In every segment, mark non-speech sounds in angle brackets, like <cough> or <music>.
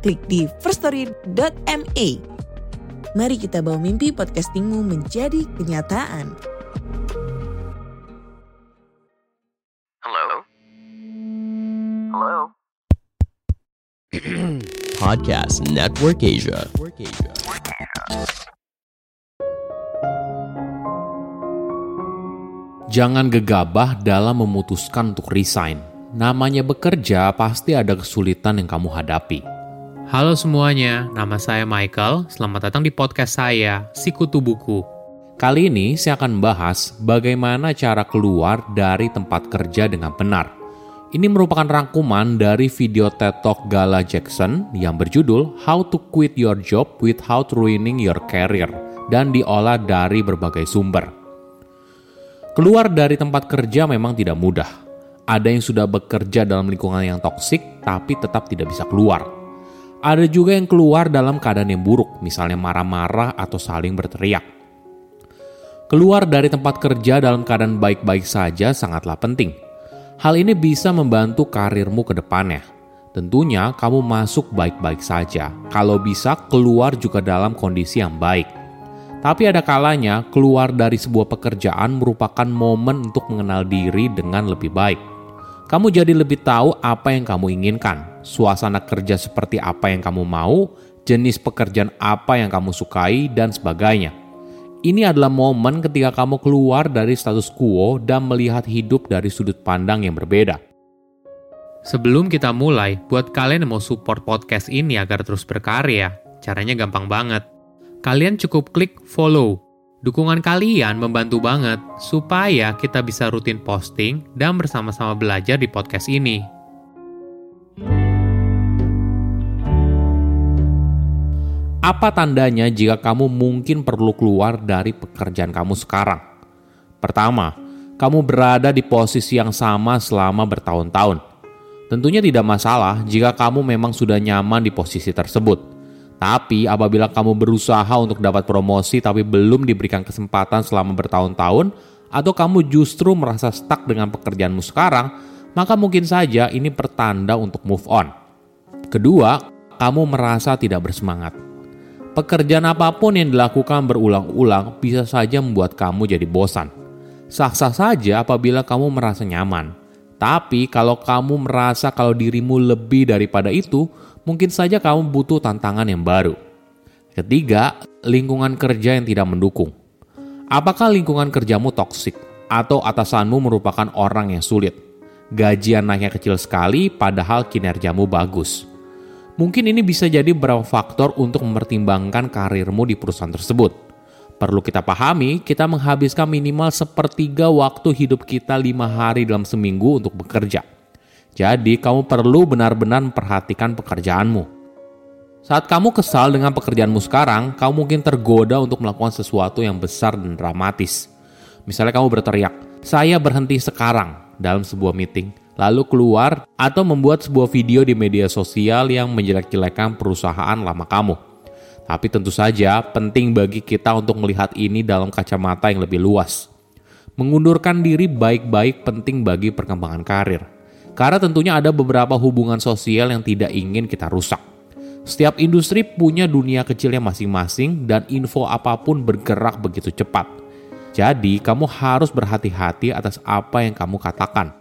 klik di firststory.me. Mari kita bawa mimpi podcastingmu menjadi kenyataan. Hello? Hello? <clears throat> Podcast Network Asia. Jangan gegabah dalam memutuskan untuk resign. Namanya bekerja pasti ada kesulitan yang kamu hadapi. Halo semuanya, nama saya Michael. Selamat datang di podcast saya, Sikutu Buku. Kali ini saya akan membahas bagaimana cara keluar dari tempat kerja dengan benar. Ini merupakan rangkuman dari video TED Talk Gala Jackson yang berjudul How to Quit Your Job Without Ruining Your Career dan diolah dari berbagai sumber. Keluar dari tempat kerja memang tidak mudah. Ada yang sudah bekerja dalam lingkungan yang toksik tapi tetap tidak bisa keluar. Ada juga yang keluar dalam keadaan yang buruk, misalnya marah-marah atau saling berteriak. Keluar dari tempat kerja dalam keadaan baik-baik saja sangatlah penting. Hal ini bisa membantu karirmu ke depannya. Tentunya kamu masuk baik-baik saja. Kalau bisa keluar juga dalam kondisi yang baik. Tapi ada kalanya keluar dari sebuah pekerjaan merupakan momen untuk mengenal diri dengan lebih baik. Kamu jadi lebih tahu apa yang kamu inginkan, suasana kerja seperti apa yang kamu mau, jenis pekerjaan apa yang kamu sukai, dan sebagainya. Ini adalah momen ketika kamu keluar dari status quo dan melihat hidup dari sudut pandang yang berbeda. Sebelum kita mulai, buat kalian yang mau support podcast ini agar terus berkarya, caranya gampang banget. Kalian cukup klik follow. Dukungan kalian membantu banget supaya kita bisa rutin posting dan bersama-sama belajar di podcast ini. Apa tandanya jika kamu mungkin perlu keluar dari pekerjaan kamu sekarang? Pertama, kamu berada di posisi yang sama selama bertahun-tahun. Tentunya tidak masalah jika kamu memang sudah nyaman di posisi tersebut. Tapi apabila kamu berusaha untuk dapat promosi tapi belum diberikan kesempatan selama bertahun-tahun, atau kamu justru merasa stuck dengan pekerjaanmu sekarang, maka mungkin saja ini pertanda untuk move on. Kedua, kamu merasa tidak bersemangat. Pekerjaan apa pun yang dilakukan berulang-ulang bisa saja membuat kamu jadi bosan. Sah-sah saja apabila kamu merasa nyaman. Tapi kalau kamu merasa kalau dirimu lebih daripada itu, mungkin saja kamu butuh tantangan yang baru. Ketiga, lingkungan kerja yang tidak mendukung. Apakah lingkungan kerjamu toksik atau atasanmu merupakan orang yang sulit? Gajian naiknya kecil sekali padahal kinerjamu bagus. Mungkin ini bisa jadi beberapa faktor untuk mempertimbangkan karirmu di perusahaan tersebut. Perlu kita pahami, kita menghabiskan minimal sepertiga waktu hidup kita lima hari dalam seminggu untuk bekerja. Jadi, kamu perlu benar-benar memperhatikan pekerjaanmu. Saat kamu kesal dengan pekerjaanmu sekarang, kamu mungkin tergoda untuk melakukan sesuatu yang besar dan dramatis. Misalnya kamu berteriak, saya berhenti sekarang dalam sebuah meeting, lalu keluar atau membuat sebuah video di media sosial yang menjelek-jelekan perusahaan lama kamu. Tapi tentu saja penting bagi kita untuk melihat ini dalam kacamata yang lebih luas. Mengundurkan diri baik-baik penting bagi perkembangan karir. Karena tentunya ada beberapa hubungan sosial yang tidak ingin kita rusak. Setiap industri punya dunia kecilnya masing-masing dan info apa pun bergerak begitu cepat. Jadi, kamu harus berhati-hati atas apa yang kamu katakan.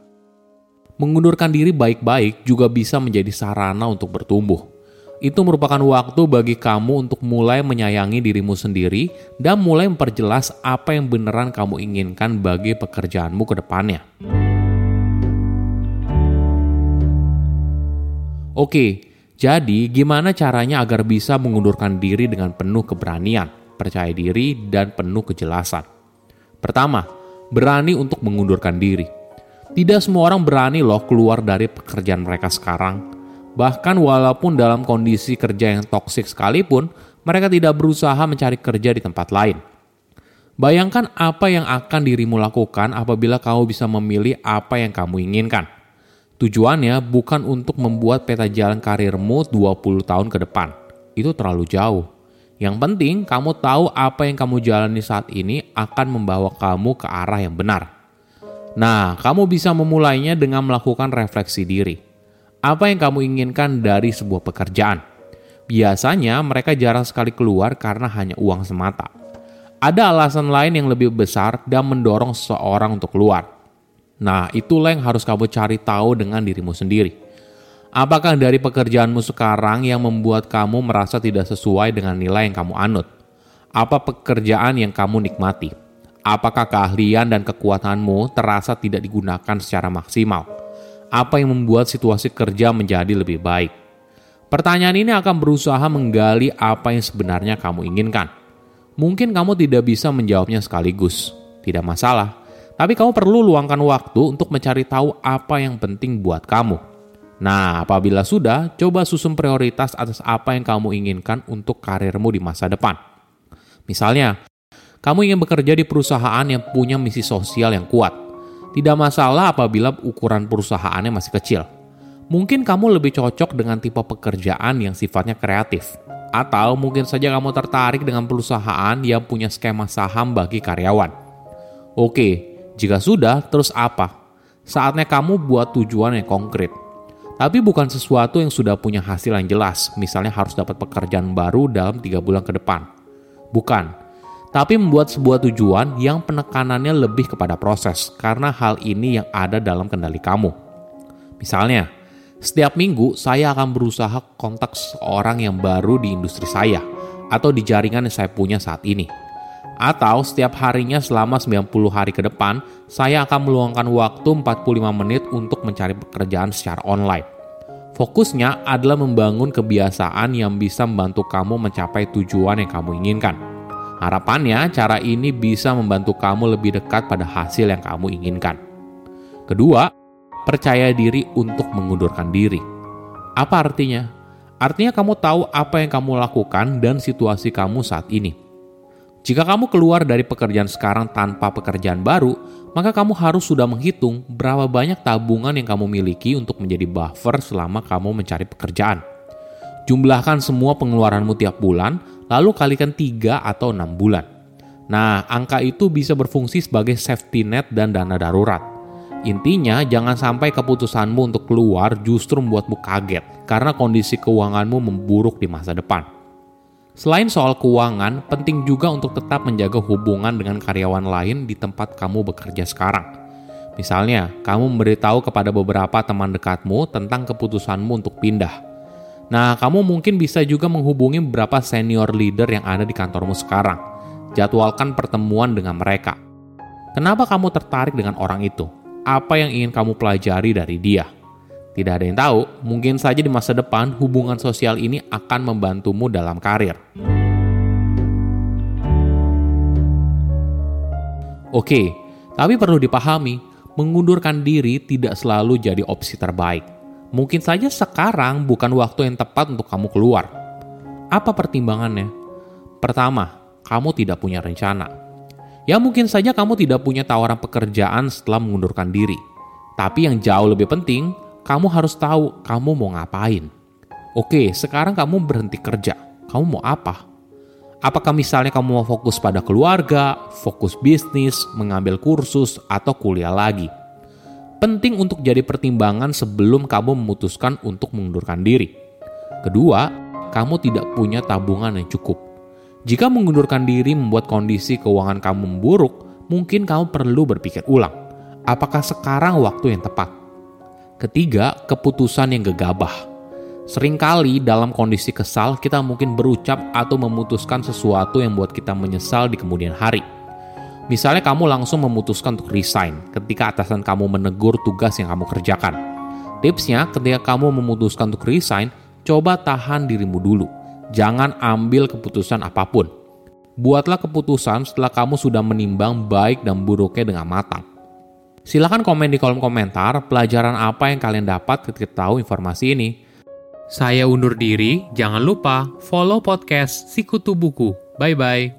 Mengundurkan diri baik-baik juga bisa menjadi sarana untuk bertumbuh. Itu merupakan waktu bagi kamu untuk mulai menyayangi dirimu sendiri dan mulai memperjelas apa yang beneran kamu inginkan bagi pekerjaanmu ke depannya. Oke, jadi gimana caranya agar bisa mengundurkan diri dengan penuh keberanian, percaya diri, dan penuh kejelasan? Pertama, berani untuk mengundurkan diri. Tidak semua orang berani loh keluar dari pekerjaan mereka sekarang. Bahkan walaupun dalam kondisi kerja yang toksik sekalipun, mereka tidak berusaha mencari kerja di tempat lain. Bayangkan apa yang akan dirimu lakukan apabila kamu bisa memilih apa yang kamu inginkan. Tujuannya bukan untuk membuat peta jalan karirmu 20 tahun ke depan. Itu terlalu jauh. Yang penting, kamu tahu apa yang kamu jalani saat ini akan membawa kamu ke arah yang benar. Nah, kamu bisa memulainya dengan melakukan refleksi diri apa yang kamu inginkan dari sebuah pekerjaan. Biasanya mereka jarang sekali keluar karena hanya uang semata. Ada alasan lain yang lebih besar dan mendorong seseorang untuk keluar. Nah, itulah yang harus kamu cari tahu dengan dirimu sendiri. Apakah dari pekerjaanmu sekarang yang membuat kamu merasa tidak sesuai dengan nilai yang kamu anut? Apa pekerjaan yang kamu nikmati? Apakah keahlian dan kekuatanmu terasa tidak digunakan secara maksimal? apa yang membuat situasi kerja menjadi lebih baik. Pertanyaan ini akan berusaha menggali apa yang sebenarnya kamu inginkan. Mungkin kamu tidak bisa menjawabnya sekaligus, tidak masalah. Tapi kamu perlu luangkan waktu untuk mencari tahu apa yang penting buat kamu. Nah, apabila sudah, coba susun prioritas atas apa yang kamu inginkan untuk karirmu di masa depan. Misalnya, kamu ingin bekerja di perusahaan yang punya misi sosial yang kuat tidak masalah apabila ukuran perusahaannya masih kecil. Mungkin kamu lebih cocok dengan tipe pekerjaan yang sifatnya kreatif. Atau mungkin saja kamu tertarik dengan perusahaan yang punya skema saham bagi karyawan. Oke, jika sudah, terus apa? Saatnya kamu buat tujuan yang konkret. Tapi bukan sesuatu yang sudah punya hasil yang jelas, misalnya harus dapat pekerjaan baru dalam tiga bulan ke depan. Bukan, tapi membuat sebuah tujuan yang penekanannya lebih kepada proses, karena hal ini yang ada dalam kendali kamu. Misalnya, setiap minggu saya akan berusaha kontak seorang yang baru di industri saya, atau di jaringan yang saya punya saat ini. Atau setiap harinya selama 90 hari ke depan, saya akan meluangkan waktu 45 menit untuk mencari pekerjaan secara online. Fokusnya adalah membangun kebiasaan yang bisa membantu kamu mencapai tujuan yang kamu inginkan. Harapannya, cara ini bisa membantu kamu lebih dekat pada hasil yang kamu inginkan. Kedua, percaya diri untuk mengundurkan diri. Apa artinya? Artinya kamu tahu apa yang kamu lakukan dan situasi kamu saat ini. Jika kamu keluar dari pekerjaan sekarang tanpa pekerjaan baru, maka kamu harus sudah menghitung berapa banyak tabungan yang kamu miliki untuk menjadi buffer selama kamu mencari pekerjaan. Jumlahkan semua pengeluaranmu tiap bulan, lalu kalikan 3 atau 6 bulan. Nah, angka itu bisa berfungsi sebagai safety net dan dana darurat. Intinya, jangan sampai keputusanmu untuk keluar justru membuatmu kaget karena kondisi keuanganmu memburuk di masa depan. Selain soal keuangan, penting juga untuk tetap menjaga hubungan dengan karyawan lain di tempat kamu bekerja sekarang. Misalnya, kamu memberitahu kepada beberapa teman dekatmu tentang keputusanmu untuk pindah Nah, kamu mungkin bisa juga menghubungi beberapa senior leader yang ada di kantormu sekarang. Jadwalkan pertemuan dengan mereka. Kenapa kamu tertarik dengan orang itu? Apa yang ingin kamu pelajari dari dia? Tidak ada yang tahu, mungkin saja di masa depan hubungan sosial ini akan membantumu dalam karir. Oke, tapi perlu dipahami, mengundurkan diri tidak selalu jadi opsi terbaik Mungkin saja sekarang bukan waktu yang tepat untuk kamu keluar. Apa pertimbangannya? Pertama, kamu tidak punya rencana. Ya mungkin saja kamu tidak punya tawaran pekerjaan setelah mengundurkan diri. Tapi yang jauh lebih penting, kamu harus tahu kamu mau ngapain. Oke, sekarang kamu berhenti kerja. Kamu mau apa? Apakah misalnya kamu mau fokus pada keluarga, fokus bisnis, mengambil kursus, atau kuliah lagi? Penting untuk jadi pertimbangan sebelum kamu memutuskan untuk mengundurkan diri. Kedua, kamu tidak punya tabungan yang cukup. Jika mengundurkan diri membuat kondisi keuangan kamu memburuk, mungkin kamu perlu berpikir ulang. Apakah sekarang waktu yang tepat? Ketiga, keputusan yang gegabah. Seringkali dalam kondisi kesal, kita mungkin berucap atau memutuskan sesuatu yang buat kita menyesal di kemudian hari Misalnya kamu langsung memutuskan untuk resign ketika atasan kamu menegur tugas yang kamu kerjakan. Tipsnya, ketika kamu memutuskan untuk resign, coba tahan dirimu dulu. Jangan ambil keputusan apa pun. Buatlah keputusan setelah kamu sudah menimbang baik dan buruknya dengan matang. Silahkan komen di kolom komentar pelajaran apa yang kalian dapat ketika tahu informasi ini. Saya undur diri, jangan lupa follow podcast Sikutu Buku. Bye-bye.